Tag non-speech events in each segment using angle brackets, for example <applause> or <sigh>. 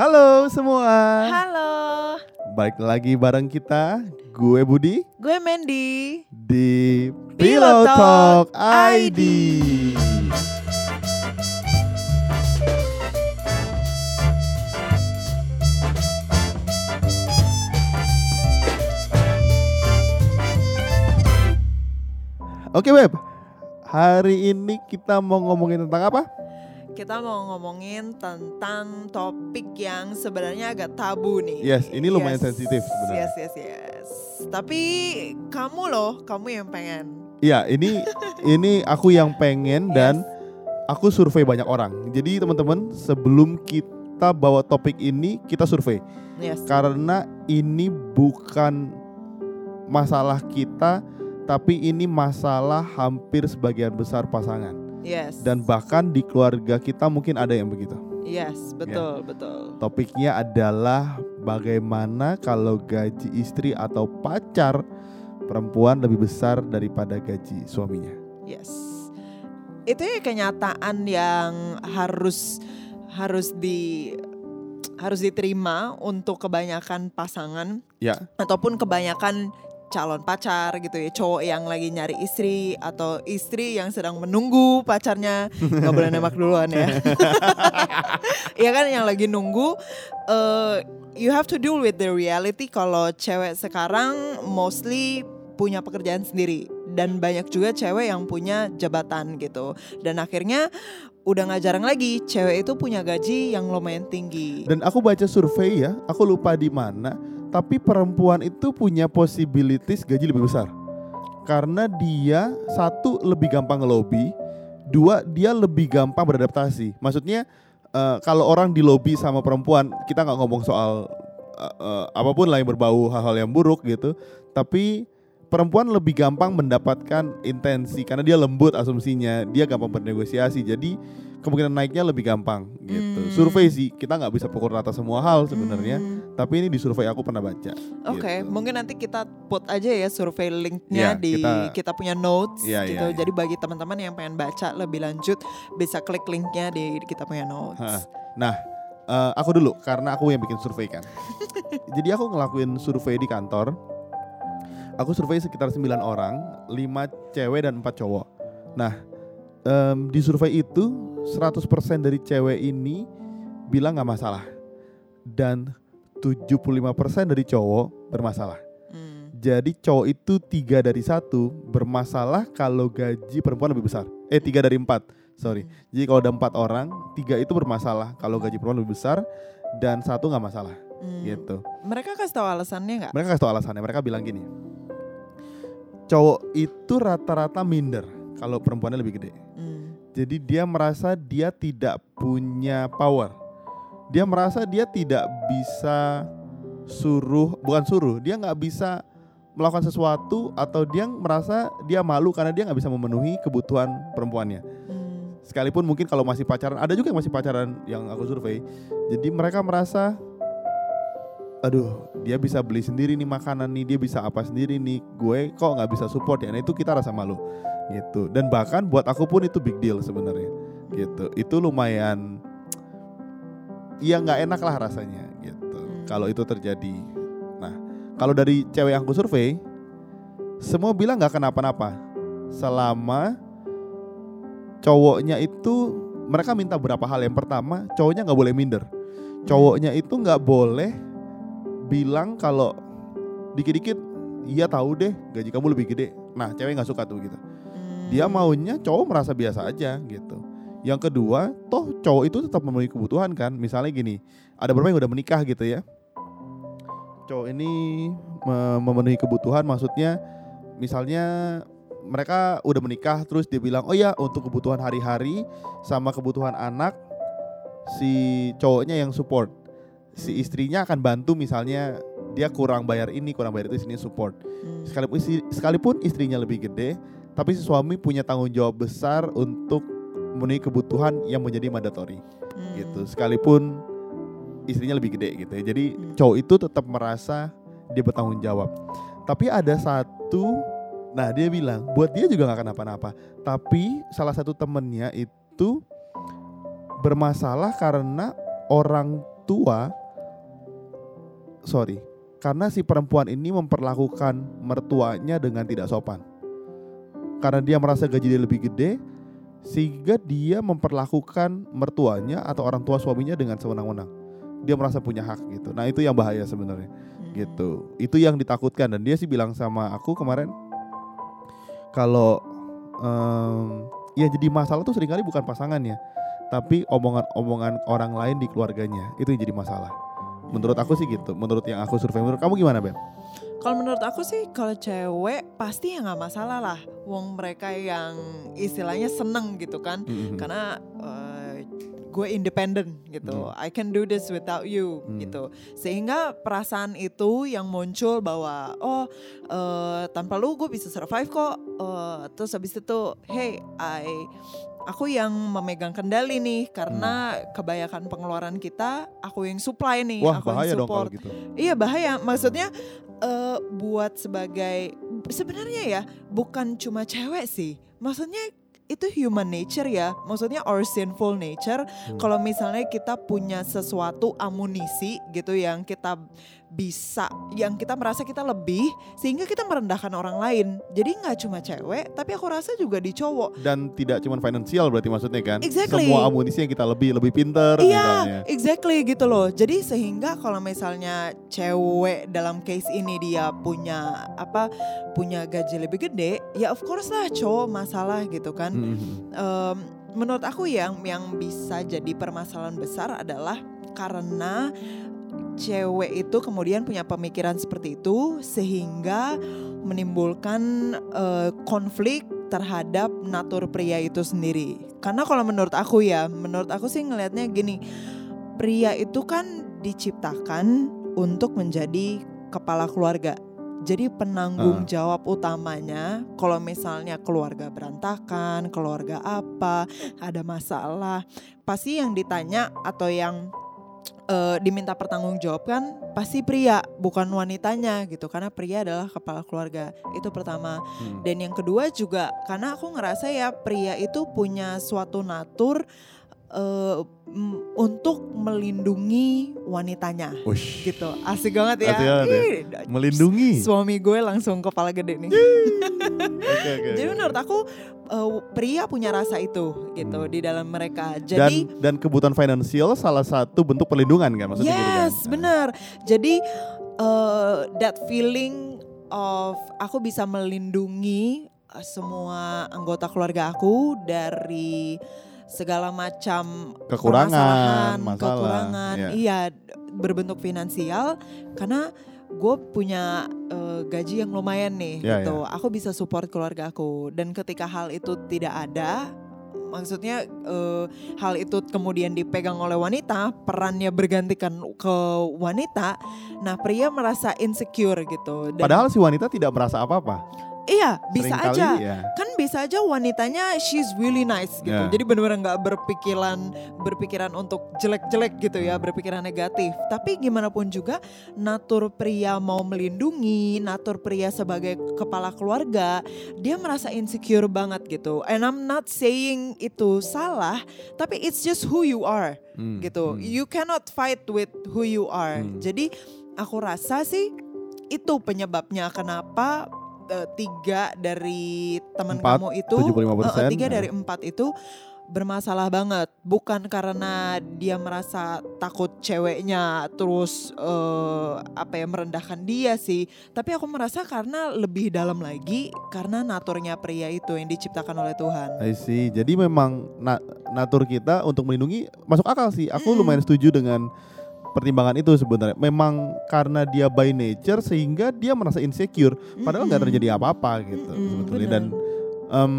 Halo semua. Halo, Balik lagi bareng kita, gue Budi gue Mandy. di Pillow Talk ID. Oke Web, hari ini kita mau ngomongin tentang apa? Kita mau ngomongin tentang topik yang sebenarnya agak tabu nih. Yes, ini lumayan Yes. sensitif sebenarnya. Yes, yes, yes. Tapi kamu loh, kamu yang pengen. Iya, ini <laughs> ini aku yang pengen dan aku survei banyak orang. Jadi teman-teman, sebelum kita bawa topik ini, kita survei Yes. karena ini bukan masalah kita, tapi ini masalah hampir sebagian besar pasangan. Yes. Dan bahkan di keluarga kita mungkin ada yang begitu. Yes, betul, betul. Topiknya adalah bagaimana kalau gaji istri atau pacar perempuan lebih besar daripada gaji suaminya. Yes. Itu ya kenyataan yang harus harus di harus diterima untuk kebanyakan pasangan Ya. ataupun kebanyakan calon pacar gitu ya cowok yang lagi nyari istri atau istri yang sedang menunggu pacarnya. Nggak boleh nembak duluan ya. <laughs> Iya kan yang lagi nunggu eh you have to deal with the reality kalau cewek sekarang mostly punya pekerjaan sendiri dan banyak juga cewek yang punya jabatan gitu. Dan akhirnya udah nggak jarang lagi cewek itu punya gaji yang lumayan tinggi. Dan aku baca survei ya, aku lupa di mana, tapi perempuan itu punya possibilities gaji lebih besar. Karena dia satu lebih gampang ngelobi, dua dia lebih gampang beradaptasi. Maksudnya eh, kalau orang di lobby sama perempuan, kita nggak ngomong soal eh, eh, apa pun lah yang berbau hal-hal yang buruk gitu, tapi perempuan lebih gampang mendapatkan intensi karena dia lembut asumsinya, dia gampang bernegosiasi. Jadi kemungkinan naiknya lebih gampang gitu. Hmm. Survei sih kita nggak bisa pukul rata semua hal sebenarnya, Hmm. tapi ini di survei aku pernah baca. Oke, gitu. mungkin nanti kita put aja ya survei linknya Iya, di kita- kita, punya notes Iya, gitu. iya, iya. Jadi bagi teman-teman yang pengen baca lebih lanjut bisa klik linknya di kita punya notes. Nah, eh, aku dulu karena aku yang bikin survei kan. <laughs> Jadi aku ngelakuin survei di kantor. Aku survei sekitar 9 orang, 5 cewek dan 4 cowok. Nah, em, di survei itu 100% dari cewek ini bilang nggak masalah. Dan 75% dari cowok bermasalah. Hmm. Jadi cowok itu tiga dari satu bermasalah kalau gaji perempuan lebih besar. Eh tiga dari empat, sorry. Jadi kalau ada empat orang, tiga itu bermasalah kalau gaji perempuan lebih besar dan satu nggak masalah, Hmm. gitu. Mereka kasih tahu alasannya nggak? Mereka kasih tau alasannya. Mereka bilang gini, cowok itu rata-rata minder kalau perempuannya lebih gede. Hmm. Jadi dia merasa dia tidak punya power. Dia merasa dia tidak bisa suruh, bukan suruh, dia nggak bisa melakukan sesuatu atau dia merasa dia malu karena dia nggak bisa memenuhi kebutuhan perempuannya. Hmm. Sekalipun mungkin kalau masih pacaran, ada juga yang masih pacaran yang aku survei. Jadi mereka merasa, aduh dia bisa beli sendiri nih makanan nih, dia bisa apa sendiri nih, gue kok nggak bisa support ya. Nah itu kita rasa malu gitu. Dan bahkan buat aku pun itu big deal sebenarnya gitu. Itu lumayan, ya nggak enak lah rasanya gitu. Hmm. Kalau itu terjadi. Nah kalau dari cewek yang aku survei, semua bilang nggak kenapa-napa selama cowoknya itu mereka minta berapa hal yang pertama cowoknya nggak boleh minder cowoknya itu nggak boleh bilang kalau dikit-dikit iya tahu deh gaji kamu lebih gede nah cewek nggak suka tuh gitu. Dia maunya cowok merasa biasa aja gitu. Yang kedua toh cowok itu tetap memenuhi kebutuhan kan? Misalnya gini ada beberapa yang udah menikah gitu ya? Cowok ini me- memenuhi kebutuhan maksudnya misalnya mereka udah menikah terus dia bilang oh ya untuk kebutuhan hari-hari sama kebutuhan anak si cowoknya yang support. Si istrinya akan bantu misalnya dia kurang bayar ini kurang bayar itu sini support. Hmm. sekalipun sekalipun istrinya lebih gede tapi si suami punya tanggung jawab besar untuk memenuhi kebutuhan yang menjadi mandatory. Hmm. gitu. Sekalipun istrinya lebih gede gitu ya. Jadi Hmm. cowok itu tetap merasa dia bertanggung jawab. Tapi ada satu nah dia bilang buat dia juga nggak kenapa-napa tapi salah satu temennya itu bermasalah karena orang tua sorry karena si perempuan ini memperlakukan mertuanya dengan tidak sopan karena dia merasa gaji dia lebih gede sehingga dia memperlakukan mertuanya atau orang tua suaminya dengan sewenang-wenang. Dia merasa punya hak gitu. Nah itu yang bahaya sebenarnya. Hmm. gitu. Itu yang ditakutkan. Dan dia sih bilang sama aku kemarin kalau em, ya jadi masalah tuh sering kali bukan pasangannya tapi omongan-omongan orang lain di keluarganya. Itu yang jadi masalah menurut aku sih gitu menurut yang aku survei menurut kamu gimana Beb? Kalau menurut aku sih kalau cewek pasti ya nggak masalah lah. Wong mereka yang istilahnya seneng gitu kan. Mhm. Karena eh, gue independen gitu. Hmm. I can do this without you Hmm. gitu. Sehingga perasaan itu yang muncul bahwa oh eh, tanpa lu gue bisa survive kok. Eh, terus habis itu hey I aku yang memegang kendali nih karena kebanyakan pengeluaran kita aku yang supply nih, Wah aku bahaya yang dong support. kalau gitu. Iya bahaya. Maksudnya eh, buat sebagai sebenarnya ya bukan cuma cewek sih. Maksudnya itu human nature ya. Maksudnya our sinful nature. Hmm. Kalau misalnya kita punya sesuatu amunisi gitu yang kita bisa, yang kita merasa kita lebih, sehingga kita merendahkan orang lain. Jadi nggak cuma cewek, tapi aku rasa juga di cowok. Dan tidak cuma finansial berarti maksudnya kan? Exactly. Semua amunisi yang kita lebih lebih pinter Iya, misalnya. exactly gitu loh. Jadi sehingga kalau misalnya cewek dalam case ini dia punya apa, punya gaji lebih gede, ya of course lah cowok masalah gitu kan. Em, menurut aku yang yang bisa jadi permasalahan besar adalah karena cewek itu kemudian punya pemikiran seperti itu sehingga menimbulkan eh, konflik terhadap natur pria itu sendiri. Karena kalau menurut aku ya, menurut aku sih ngelihatnya gini, pria itu kan diciptakan untuk menjadi kepala keluarga. Jadi penanggung Ah. jawab utamanya kalau misalnya keluarga berantakan, keluarga apa, ada masalah, pasti yang ditanya atau yang eh, diminta pertanggungjawabkan pasti pria, bukan wanitanya gitu. Karena pria adalah kepala keluarga. Itu pertama. Hmm. Dan yang kedua juga karena aku ngerasa ya pria itu punya suatu natur eh, m- untuk melindungi wanitanya Wush. gitu. Asik banget ya. Asik banget ya. Ih, Melindungi. Suami gue langsung kepala gede nih. <laughs> Oke, oke, Jadi menurut aku eh, pria punya rasa itu gitu Hmm. di dalam mereka. dan Jadi dan kebutuhan finansial salah satu bentuk perlindungan kan maksudnya gitu kan? yes, benar. Jadi eh, that feeling of aku bisa melindungi semua anggota keluarga aku dari segala macam Kekurangan, masalah, kekurangan, iya. iya berbentuk finansial karena gue punya eh, gaji yang lumayan nih Iya, gitu. Aku bisa support keluarga aku dan ketika hal itu tidak ada maksudnya eh, hal itu kemudian dipegang oleh wanita, perannya bergantikan ke wanita. Nah, pria merasa insecure gitu. Dan Padahal si wanita tidak merasa apa-apa. Iya, bisa Seringkali aja. ya. Kan bisa aja wanitanya she's really nice gitu. Ya. Jadi benar-benar nggak berpikiran berpikiran untuk jelek-jelek gitu ya, berpikiran negatif. Tapi gimana pun juga natur pria mau melindungi, natur pria sebagai kepala keluarga, dia merasa insecure banget gitu. And I'm not saying itu salah, tapi it's just who you are Hmm, gitu. hmm. You cannot fight with who you are. Hmm. Jadi aku rasa sih itu penyebabnya kenapa tiga dari teman kamu itu 75%, eh, eh, tiga dari empat itu bermasalah banget bukan karena dia merasa takut ceweknya terus eh, apa ya merendahkan dia sih tapi aku merasa karena lebih dalam lagi karena naturnya pria itu yang diciptakan oleh Tuhan I see. Jadi memang na- natur kita untuk melindungi masuk akal sih. Aku Mm. lumayan setuju dengan pertimbangan itu sebenarnya. Memang karena dia by nature sehingga dia merasa insecure. Padahal nggak terjadi apa-apa gitu Mm-mm, sebetulnya. bener. Dan em,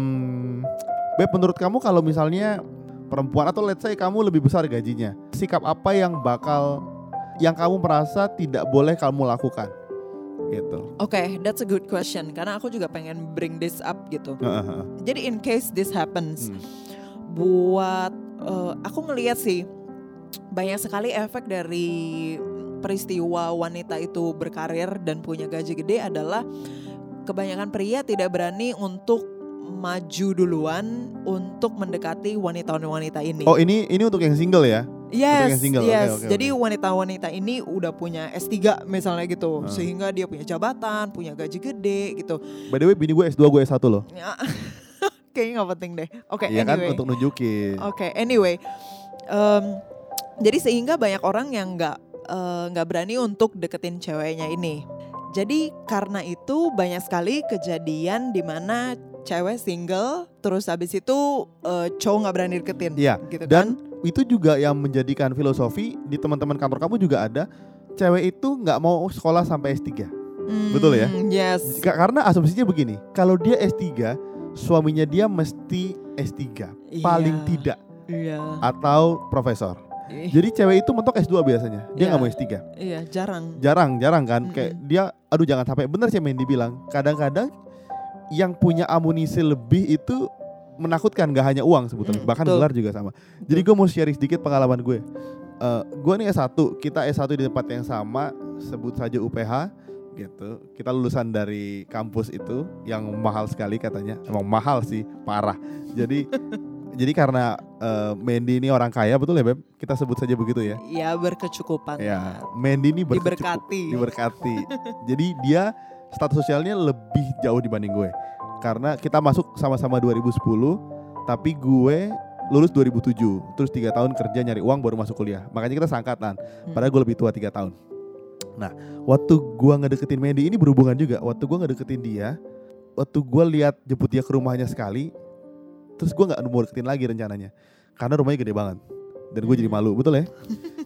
Beb, menurut kamu kalau misalnya perempuan atau let's say kamu lebih besar gajinya, sikap apa yang bakal yang kamu merasa tidak boleh kamu lakukan? Gitu. Oke, that's a good question karena aku juga pengen bring this up gitu. Heeh. Jadi in case this happens, Hmm. buat eh, aku ngelihat sih banyak sekali efek dari peristiwa wanita itu berkarir dan punya gaji gede adalah kebanyakan pria tidak berani untuk maju duluan untuk mendekati wanita-wanita ini. Oh ini ini untuk yang single ya? Yes, yang single, yes. oke, Jadi oke. wanita-wanita ini udah punya S3 misalnya gitu, Ah. sehingga dia punya jabatan, punya gaji gede gitu. By the way, bini gue S2, gue S1 loh. Ya, <laughs> Kayaknya nggak penting deh. Oke, Iya kan anyway. untuk nunjukin. Oke, anyway. Em, jadi sehingga banyak orang yang nggak eh, nggak berani untuk deketin ceweknya ini. Jadi karena itu banyak sekali kejadian di mana cewek single, terus habis itu eh, cowok nggak berani deketin. Iya, gitu Dan kan? itu juga yang menjadikan filosofi di teman-teman kantor kamu juga ada cewek itu nggak mau sekolah sampai S3. betul ya? Hmm, Yes. Ka- Karena asumsinya begini, kalau dia S3, suaminya dia mesti S3, paling Iya. tidak Iya. atau profesor. Ih, Jadi cewek itu mentok S2 biasanya. Dia Iya. nggak mau S3. Iya, jarang. Jarang, jarang kan? Mm-mm. Kayak dia aduh jangan sampai bener sih Mendy bilang. Kadang-kadang yang punya amunisi lebih itu menakutkan gak hanya uang sebetulnya, Mm, bahkan betul. gelar juga sama. Jadi gue mau share sedikit pengalaman gue. Eh, gue nih S1, kita S1 di tempat yang sama, sebut saja UPH gitu. Kita lulusan dari kampus itu yang mahal sekali katanya. Emang mahal sih, parah. Jadi <laughs> jadi karena eh, Mendy ini orang kaya betul ya Beb? Kita sebut saja begitu ya. Ya berkecukupan. Ya, Mendy ini berkecukup- Diberkati. diberkati. Jadi dia status sosialnya lebih jauh dibanding gue. Karena kita masuk sama-sama 2010, tapi gue lulus 2007. Terus tiga tahun kerja nyari uang baru masuk kuliah. Makanya kita seangkatan. Padahal gue lebih tua tiga tahun. Nah, waktu gue ngedeketin Mendy ini berhubungan juga. Waktu gue ngedeketin dia, waktu gue lihat jemput dia ke rumahnya sekali, terus gue nggak mau deketin lagi rencananya. Karena rumahnya gede banget. Dan gue jadi malu, betul ya?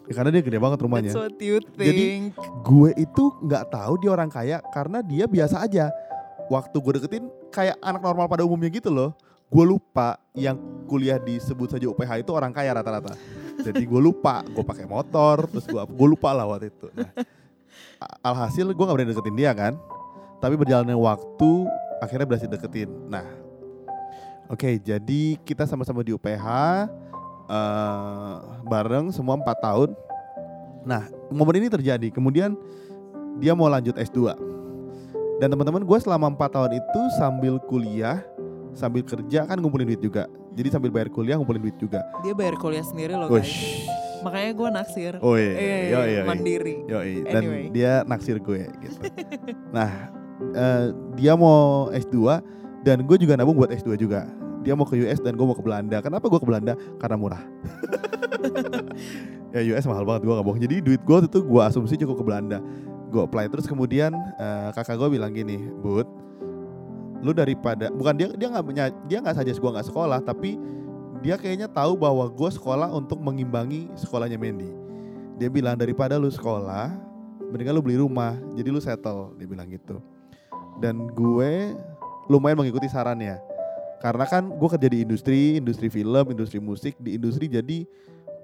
Ya, karena dia gede banget rumahnya That's what you Jadi- gue itu nggak tahu dia orang kaya karena dia biasa aja. Waktu gue deketin kayak anak normal pada umumnya gitu loh. Gue lupa yang kuliah disebut saja UPH itu orang kaya rata-rata. Jadi gue lupa, gue pakai motor, terus gue gue lupa lah waktu itu. Nah, alhasil gue nggak berani deketin dia kan. Tapi berjalannya waktu akhirnya berhasil deketin. Nah, oke jadi kita sama-sama di UPH eh, bareng semua empat tahun. Nah, momen ini terjadi. Kemudian dia mau lanjut S2. Dan teman-teman gue selama 4 tahun itu sambil kuliah, sambil kerja kan ngumpulin duit juga. Jadi sambil bayar kuliah ngumpulin duit juga. Dia bayar kuliah sendiri loh guys. Wush. Makanya gue naksir. Oh iya, yo iya, mandiri. Yoi, dan Anyway. dia naksir gue gitu. nah, eh, dia mau S2 dan gue juga nabung buat S2 juga. Dia mau ke US dan gue mau ke Belanda. Kenapa gue ke Belanda? Karena murah. <laughs> ya US mahal banget gue gak bohong. Jadi duit gue itu gue asumsi cukup ke Belanda. Gue apply terus kemudian eh, kakak gue bilang gini, Bud, lu daripada bukan dia dia nggak punya dia nggak saja gue nggak sekolah tapi dia kayaknya tahu bahwa gue sekolah untuk mengimbangi sekolahnya Mendy. Dia bilang daripada lu sekolah, mendingan lu beli rumah, jadi lu settle, dia bilang gitu. Dan gue lumayan mengikuti sarannya. Karena kan gue kerja di industri, industri film, industri musik, di industri jadi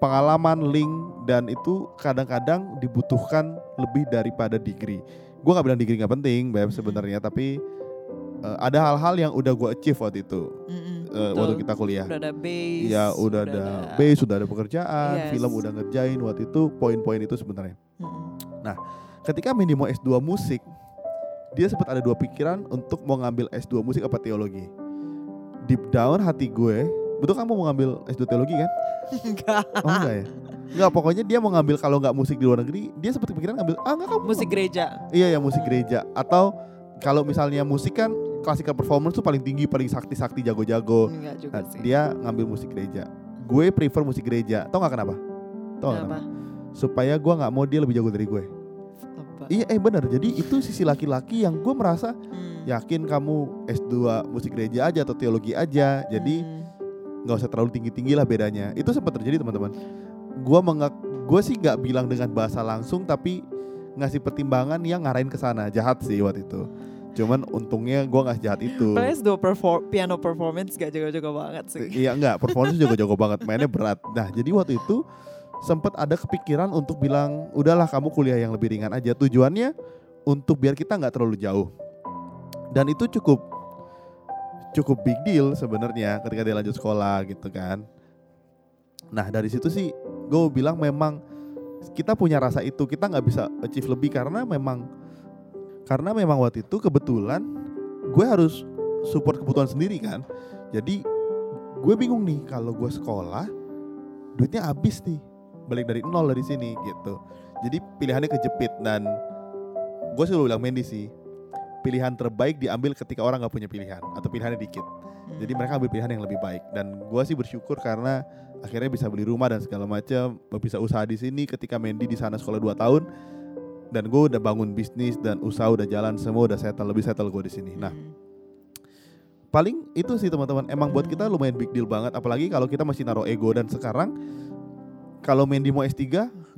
pengalaman, link, dan itu kadang-kadang dibutuhkan lebih daripada degree. Gue nggak bilang degree nggak penting, Beb sebenarnya, tapi eh, ada hal-hal yang udah gue achieve waktu itu, eh, betul. waktu kita kuliah. Udah ada base. Ya udah ada base, sudah ada pekerjaan, Yes. film udah ngerjain waktu itu poin-poin itu sebenarnya. Mm-mm. Ketika mau S2 musik, dia sempat ada dua pikiran untuk mau ngambil S2 musik apa teologi. Deep down hati gue, betul kamu mau ngambil S2 teologi kan? Enggak. Oh enggak ya? Enggak, pokoknya dia mau ngambil kalau nggak musik di luar negeri, dia sempat kepikiran ngambil ah enggak kamu Musik gereja. Iya ya musik gereja atau kalau misalnya musik kan classical performance tuh paling tinggi, paling sakti-sakti jago-jago. Enggak juga Nah, sih. dia ngambil musik gereja. Gue prefer musik gereja. Tau gak kenapa? Tau gak Kenapa? kenapa? Supaya gue nggak mau dia lebih jago dari gue. Apa? Iya, eh bener. Jadi itu sisi laki-laki yang gue merasa Hmm. yakin kamu S2 musik gereja aja atau teologi aja. Jadi Hmm. nggak usah terlalu tinggi-tinggi lah bedanya. Itu sempat terjadi teman-teman. Gue mengak, gue sih nggak bilang dengan bahasa langsung, tapi ngasih pertimbangan yang ngarahin ke sana. Jahat sih waktu itu. Cuman untungnya gue nggak jahat itu. Padahal S2 perfor- piano performance gak jago-jago banget sih. Iya enggak, performance juga jago banget, mainnya berat. Nah, jadi waktu itu sempat ada kepikiran untuk bilang, udahlah kamu kuliah yang lebih ringan aja. Tujuannya untuk biar kita nggak terlalu jauh. Dan itu cukup cukup big deal sebenarnya ketika dia lanjut sekolah gitu kan. Nah dari situ sih gue bilang memang kita punya rasa itu kita nggak bisa achieve lebih karena memang karena memang waktu itu kebetulan gue harus support kebutuhan sendiri kan. Jadi gue bingung nih kalau gue sekolah duitnya habis nih balik dari nol dari sini gitu jadi pilihannya kejepit dan gue selalu bilang Mendy sih pilihan terbaik diambil ketika orang nggak punya pilihan atau pilihannya dikit Hmm. jadi mereka ambil pilihan yang lebih baik dan gue sih bersyukur karena akhirnya bisa beli rumah dan segala macam bisa usaha di sini ketika Mendy di sana sekolah 2 tahun dan gue udah bangun bisnis dan usaha udah jalan semua udah settle lebih settle gue di sini nah Hmm. paling itu sih teman-teman emang buat kita lumayan big deal banget apalagi kalau kita masih naruh ego dan sekarang kalau Mendy mau S3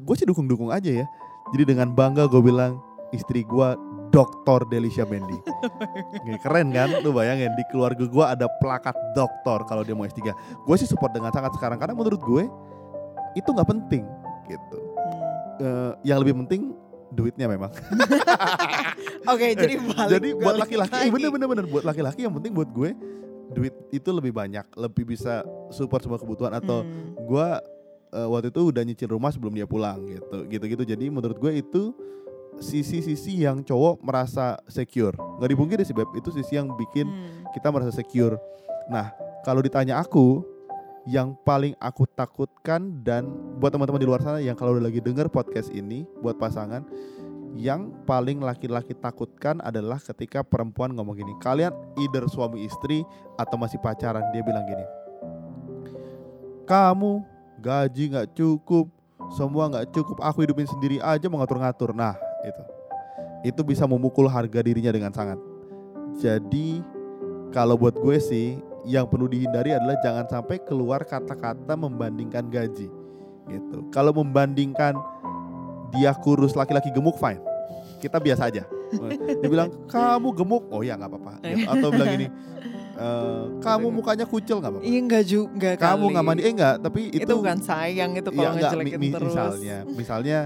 gue sih dukung-dukung aja ya. Jadi dengan bangga gue bilang istri gue Doktor Delisha Mendy <laughs> keren kan? Lu bayangin di keluarga gue ada plakat doktor kalau dia mau S3 gue sih support dengan sangat sekarang karena menurut gue itu nggak penting gitu. Eh, yang lebih penting duitnya memang. <laughs> Oke, jadi balik Jadi buat laki-laki, eh, bener bener bener. Buat laki-laki yang penting buat gue duit itu lebih banyak, lebih bisa support semua kebutuhan atau Hmm. gue eh, waktu itu udah nyicil rumah sebelum dia pulang gitu, gitu-gitu. Jadi menurut gue itu sisi-sisi yang cowok merasa secure. Nggak dipungkiri sih beb, itu sisi yang bikin Hmm. kita merasa secure. Nah kalau ditanya aku, yang paling aku takutkan dan buat teman-teman di luar sana yang kalau udah lagi denger podcast ini buat pasangan yang paling laki-laki takutkan adalah ketika perempuan ngomong gini kalian either suami istri atau masih pacaran dia bilang gini kamu gaji nggak cukup semua nggak cukup aku hidupin sendiri aja mau ngatur-ngatur. Nah itu itu bisa memukul harga dirinya dengan sangat. Jadi kalau buat gue sih yang perlu dihindari adalah jangan sampai keluar kata-kata membandingkan gaji gitu. Kalau membandingkan dia kurus laki-laki gemuk fine. Kita biasa aja. <laughs> Dia bilang kamu gemuk? Oh ya nggak apa-apa gitu. atau bilang gini "Eh, kamu mukanya kucil nggak apa-apa Iya enggak juga kamu nggak mandi. Eh enggak tapi itu, itu, bukan sayang itu Iya, kalau enggak, ngejelekin mi- mi- terus. misalnya. Misalnya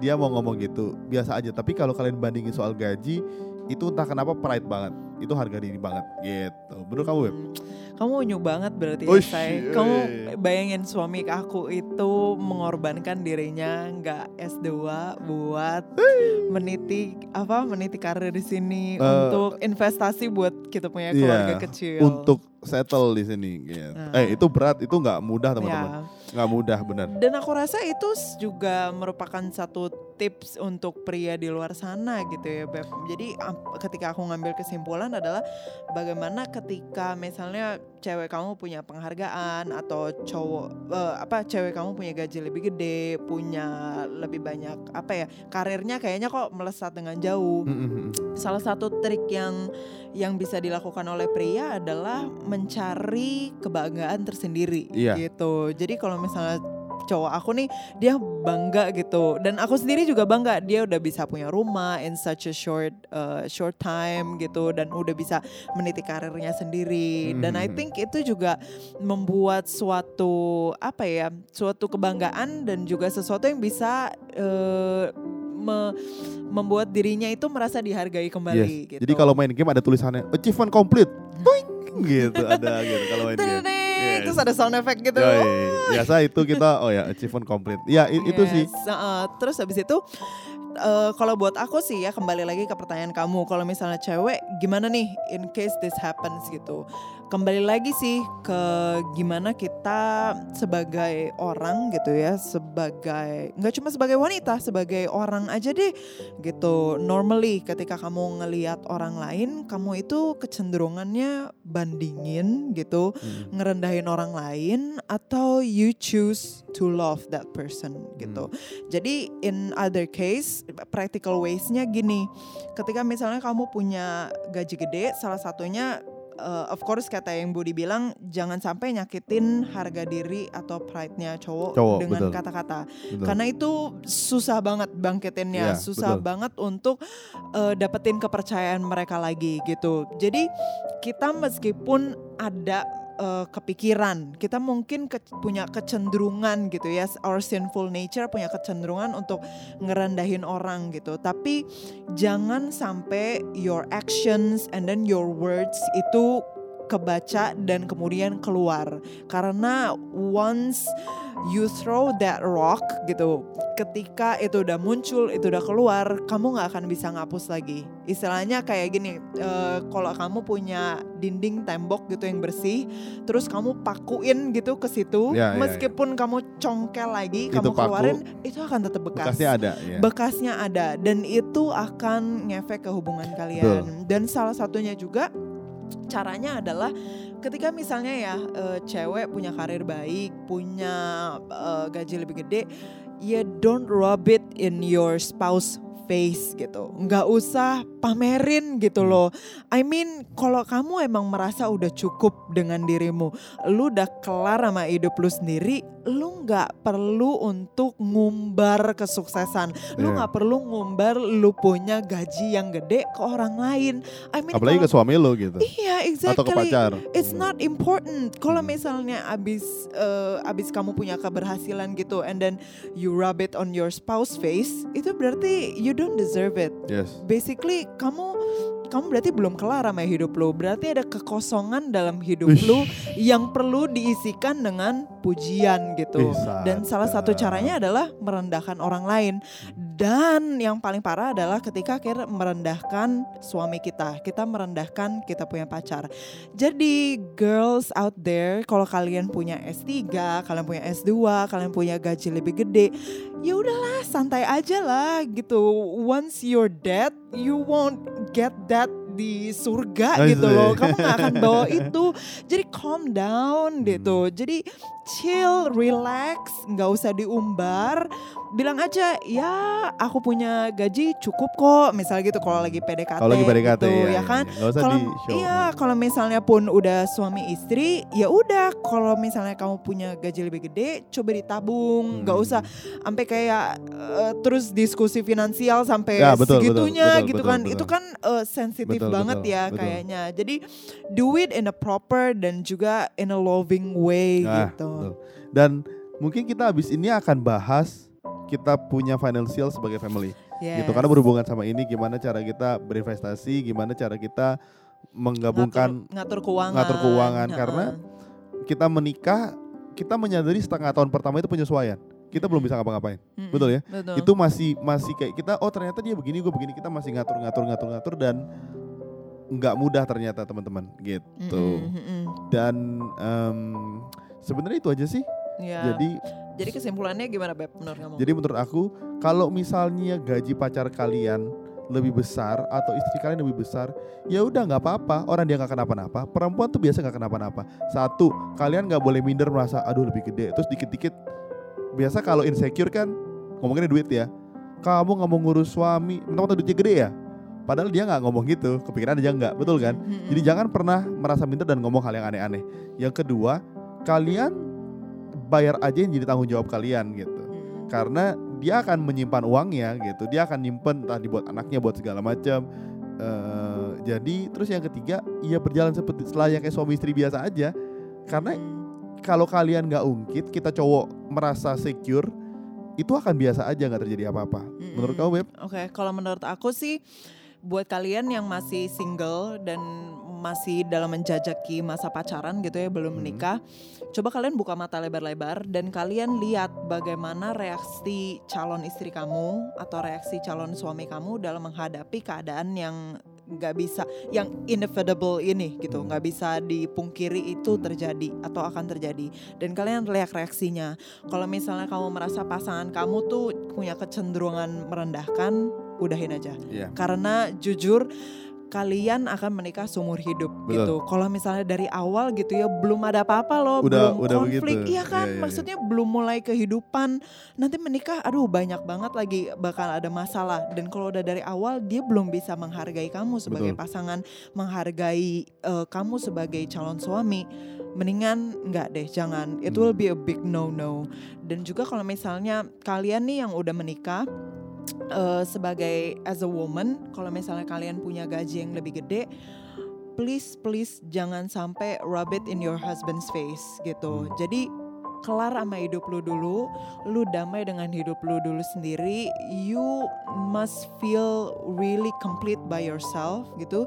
dia mau ngomong gitu biasa aja. Tapi kalau kalian bandingin soal gaji itu entah kenapa pride banget. Itu harga diri banget gitu. Menurut kamu Web? Hmm. Kamu unyu banget berarti ya, Uish, say. eh. Kamu bayangin suami aku itu mengorbankan dirinya nggak S2 buat meniti apa meniti karir di sini Eh, untuk investasi buat kita punya iya, keluarga kecil. untuk settle di sini gitu. Nah. eh itu berat itu nggak mudah teman-teman Ya. nggak mudah benar Dan aku rasa itu juga merupakan satu tips untuk pria di luar sana gitu ya Beb. Jadi ketika aku ngambil kesimpulan adalah bagaimana ketika misalnya cewek kamu punya penghargaan atau cowok eh, apa cewek kamu punya gaji lebih gede, punya lebih banyak apa ya karirnya kayaknya kok melesat dengan jauh. Mm, mm, mm. Salah satu trik yang yang bisa dilakukan oleh pria adalah mencari kebanggaan tersendiri Iya. gitu. Jadi kalau misalnya cowok aku nih dia bangga gitu. Dan aku sendiri juga bangga dia udah bisa punya rumah in such a short uh, short time gitu dan udah bisa meniti karirnya sendiri. Dan I Mhm. think itu juga membuat suatu apa ya suatu kebanggaan dan juga sesuatu yang bisa uh, me- membuat dirinya itu merasa dihargai kembali gitu. jadi kalau main game ada tulisannya achievement complete. Gitu ada gitu kalau main game Yes. terus ada sound effect gitu. Yoi, biasa itu kita oh ya achievement complete. Ya i- itu sih. Yes, uh, terus habis itu eh, kalau buat aku sih ya kembali lagi ke pertanyaan kamu. Kalau misalnya cewek gimana nih in case this happens gitu kembali lagi sih ke gimana kita sebagai orang gitu ya sebagai nggak cuma sebagai wanita sebagai orang aja deh gitu normally ketika kamu ngelihat orang lain kamu itu kecenderungannya bandingin gitu Mm. ngerendahin orang lain atau you choose to love that person gitu. Jadi in other case practical ways-nya gini. Ketika misalnya kamu punya gaji gede, salah satunya uh, of course kata yang Budi bilang jangan sampai nyakitin harga diri atau pride-nya cowok, Cowok, dengan kata-kata. Karena itu susah banget bangkitinnya, Iya, susah betul. banget untuk uh, dapetin kepercayaan mereka lagi gitu. Jadi kita meskipun ada uh, kepikiran, kita mungkin ke- punya kecenderungan gitu ya, our sinful nature punya kecenderungan untuk ngerendahin orang gitu. Tapi jangan sampai your actions and then your words itu kebaca dan kemudian keluar. Karena once you throw that rock gitu, ketika itu udah muncul, itu udah keluar, kamu nggak akan bisa ngapus lagi. Istilahnya kayak gini, uh, kalau kamu punya dinding tembok gitu yang bersih, terus kamu pakuin gitu ke situ, Ya, ya, ya. meskipun kamu congkel lagi, Itu kamu paku, keluarin, itu akan tetap bekas Bekasnya ada ya. bekasnya ada dan itu akan ngefek ke hubungan kalian. Dan salah satunya juga caranya adalah ketika misalnya ya eh, cewek punya karir baik, punya eh, gaji lebih gede, ya don't rub it in your spouse face gitu. Nggak usah pamerin gitu loh. I mean kalau kamu emang merasa udah cukup dengan dirimu, lu udah kelar sama hidup lu sendiri, lu nggak perlu untuk ngumbar kesuksesan. Lu Iya. nggak perlu ngumbar lu punya gaji yang gede ke orang lain. I mean Apalagi ke kalau- suami lo gitu. Iya, exactly. Atau ke pacar. It's not important. Kalau Hmm. misalnya abis eh, abis kamu punya keberhasilan gitu, and then you rub it on your spouse face, itu berarti you don't deserve it. Yes. Basically, kamu kamu berarti belum kelar sama hidup lu. Berarti ada kekosongan dalam hidup Uish. lu yang perlu diisikan dengan pujian gitu. Ih, Dan salah satu caranya adalah merendahkan orang lain. Dan yang paling parah adalah ketika kita merendahkan suami kita, kita merendahkan kita punya pacar. Jadi girls out there, kalau kalian punya S3, kalian punya S2, kalian punya gaji lebih gede, ya udahlah santai aja lah gitu. Once you're dead, you won't get that di surga gitu loh. Kamu gak akan bawa <laughs> itu. Jadi calm down gitu. Jadi chill, relax, nggak usah diumbar. Bilang aja, ya aku punya gaji cukup kok. Misalnya gitu kalau lagi PDKT. Kalau lagi PDKT gitu, ya, ya, ya, kan. ya. Usah Kalau di show. iya, kalau misalnya pun udah suami istri, ya udah. Kalau misalnya kamu punya gaji lebih gede, coba ditabung. Nggak Hmm. usah sampai kayak eh, terus diskusi finansial sampai Ya, betul, betul, segitunya betul, gitu betul, kan. betul. Itu kan eh, sensitif Betul, banget betul, ya betul. kayaknya. Jadi do it in a proper dan juga in a loving way Ah, gitu. Betul. Dan mungkin kita habis ini akan bahas kita punya financial sebagai family gitu Yes. karena berhubungan sama ini gimana cara kita berinvestasi gimana cara kita menggabungkan ngatur, ngatur keuangan. ngatur keuangan, Ha-ha. karena kita menikah kita menyadari setengah tahun pertama itu penyesuaian kita belum bisa ngapa-ngapain Mm-mm, betul ya? Betul. itu masih masih kayak kita oh ternyata dia begini gue begini kita masih ngatur ngatur ngatur ngatur dan nggak mudah ternyata teman-teman gitu Mm-mm, mm-mm. dan em, sebenarnya itu aja sih. Ya. jadi Jadi kesimpulannya gimana Beb menurut kamu? jadi menurut aku kalau misalnya gaji pacar kalian lebih besar atau istri kalian lebih besar ya udah nggak apa-apa. Orang dia nggak kenapa-napa. Perempuan tuh biasa nggak kenapa-napa. Satu kalian nggak boleh minder merasa aduh lebih gede. Terus dikit-dikit biasa kalau insecure kan ngomongin duit ya. Kamu nggak mau ngurus suami mentang-mentang duitnya gede ya? Padahal dia nggak ngomong gitu kepikiran aja nggak betul kan? Jadi jangan pernah merasa minder dan ngomong hal yang aneh-aneh. Yang kedua kalian bayar aja yang jadi tanggung jawab kalian gitu Mm. karena dia akan menyimpan uangnya gitu dia akan nyimpen entah dibuat anaknya buat segala macam Eh, jadi terus yang ketiga ya berjalan seperti selayaknya suami istri biasa aja karena Mm. kalau kalian nggak ungkit kita cowok merasa secure itu akan biasa aja nggak terjadi apa-apa menurut kamu Beb? Oke, kalau menurut aku sih buat kalian yang masih single dan masih dalam menjajaki masa pacaran gitu ya belum Hmm. menikah, coba kalian buka mata lebar-lebar dan kalian lihat bagaimana reaksi calon istri kamu atau reaksi calon suami kamu dalam menghadapi keadaan yang nggak bisa, yang inevitable ini gitu, Hmm. nggak bisa dipungkiri itu terjadi atau akan terjadi. Dan kalian lihat reaksinya. Kalau misalnya kamu merasa pasangan kamu tuh punya kecenderungan merendahkan, udahin aja. Iya. Karena jujur kalian akan menikah seumur hidup Betul. gitu. Kalau misalnya dari awal gitu ya belum ada apa-apa loh, Udah- belum udah konflik, begitu. iya kan? Iya, iya, iya. Maksudnya belum mulai kehidupan. Nanti menikah, aduh banyak banget lagi bakal ada masalah. Dan kalau udah dari awal dia belum bisa menghargai kamu sebagai Betul. pasangan, menghargai eh, kamu sebagai calon suami. Mendingan enggak deh, jangan. It Hmm. will be a big no-no. Dan juga kalau misalnya kalian nih yang udah menikah eh, sebagai as a woman, kalau misalnya kalian punya gaji yang lebih gede, please please jangan sampai rub it in your husband's face gitu. Hmm. Jadi kelar sama hidup lu dulu, lu damai dengan hidup lu dulu sendiri. You must feel really complete by yourself gitu.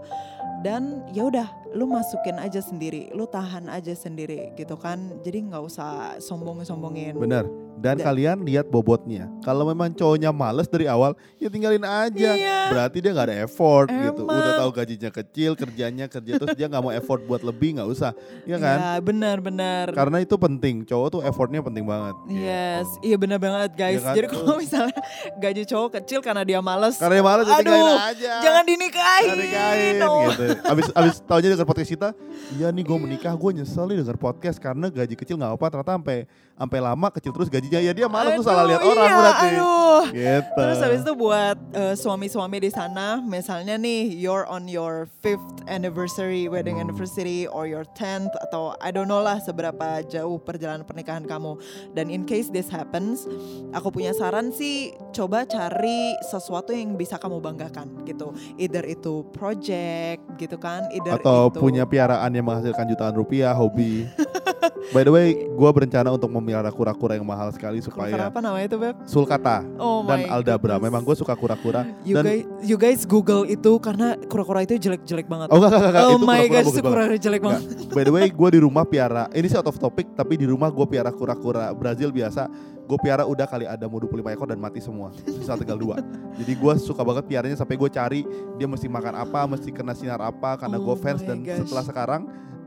dan ya udah lu masukin aja sendiri lu tahan aja sendiri gitu kan jadi nggak usah sombong sombongin Bener. Dan kalian lihat bobotnya. Kalau memang cowoknya males dari awal, ya tinggalin aja. Iya. Berarti dia nggak ada effort gitu. Emang. Udah tahu gajinya kecil, kerjanya kerja terus dia nggak mau effort buat lebih nggak usah, ya kan? ya benar-benar Karena itu penting. Cowok tuh effortnya penting banget. Yes, gitu. iya benar banget guys. Iya kan? Jadi kalau <laughs> misalnya gaji cowok kecil karena dia males, Karena dia males, ya tinggalin aduh, aja. jangan dinikahin. Jangan nikahin, Oh. gitu. <laughs> Abis abis taunya denger podcast kita, iya nih gue menikah, gue nyesel nih denger podcast karena gaji kecil nggak apa, ternyata sampai sampai lama kecil terus gajinya ya dia malas tuh salah lihat orang iya, berarti. Aduh. Gitu. Terus habis itu buat eh, suami-suami di sana, misalnya nih you're on your fifth anniversary, wedding anniversary, or your tenth atau I don't know lah seberapa jauh perjalanan pernikahan kamu. Dan in case this happens, aku punya saran sih, coba cari sesuatu yang bisa kamu banggakan gitu. Either itu project gitu kan, either atau itu punya piaraan yang menghasilkan jutaan rupiah, hobi. <laughs> By the way, gue berencana untuk memelihara kura-kura yang mahal sekali Kura-kura supaya apa namanya itu beb? sulcata Oh dan aldabra. goodness. Memang gue suka kura-kura. You dan guys, you guys Google itu karena kura-kura itu jelek-jelek banget. oh enggak, enggak, enggak, oh itu my gosh, itu kura-kura jelek Enggak. banget. By the way, gue di rumah <laughs> piara. Ini sih out of topic, tapi di rumah gue piara kura-kura Brazil biasa. Gue piara udah kali ada mau 25 ekor dan mati semua. Sisa tinggal dua. Jadi gue suka banget piaranya sampai gue cari dia mesti makan apa, mesti kena sinar apa. Karena gue Oh fans my dan gosh. setelah sekarang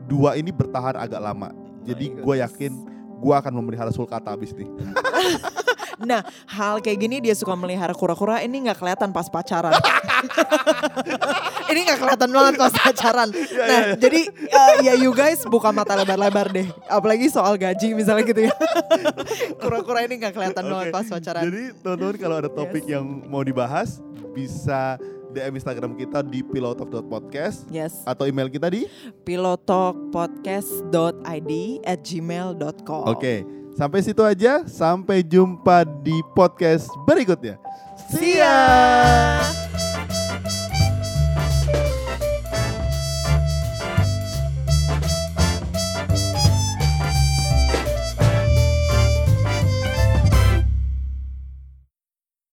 dua ini bertahan agak lama. Jadi gue yakin gue akan memelihara sulcata abis nih. <laughs> Nah, hal kayak gini dia suka melihara kura-kura ini nggak kelihatan pas pacaran. <laughs> ini nggak kelihatan banget pas pacaran. Iya, Nah, jadi uh, ya you guys buka mata lebar-lebar deh. Apalagi soal gaji misalnya gitu ya. <laughs> Kura-kura ini nggak kelihatan banget Oke, pas pacaran. Jadi teman-teman kalau ada topik Yes. yang mau dibahas bisa DM Instagram kita di pilotalk.podcast Yes, atau email kita di pilotalkpodcast.id at gmail.com. Oke, sampai situ aja. Sampai jumpa di podcast berikutnya. See ya!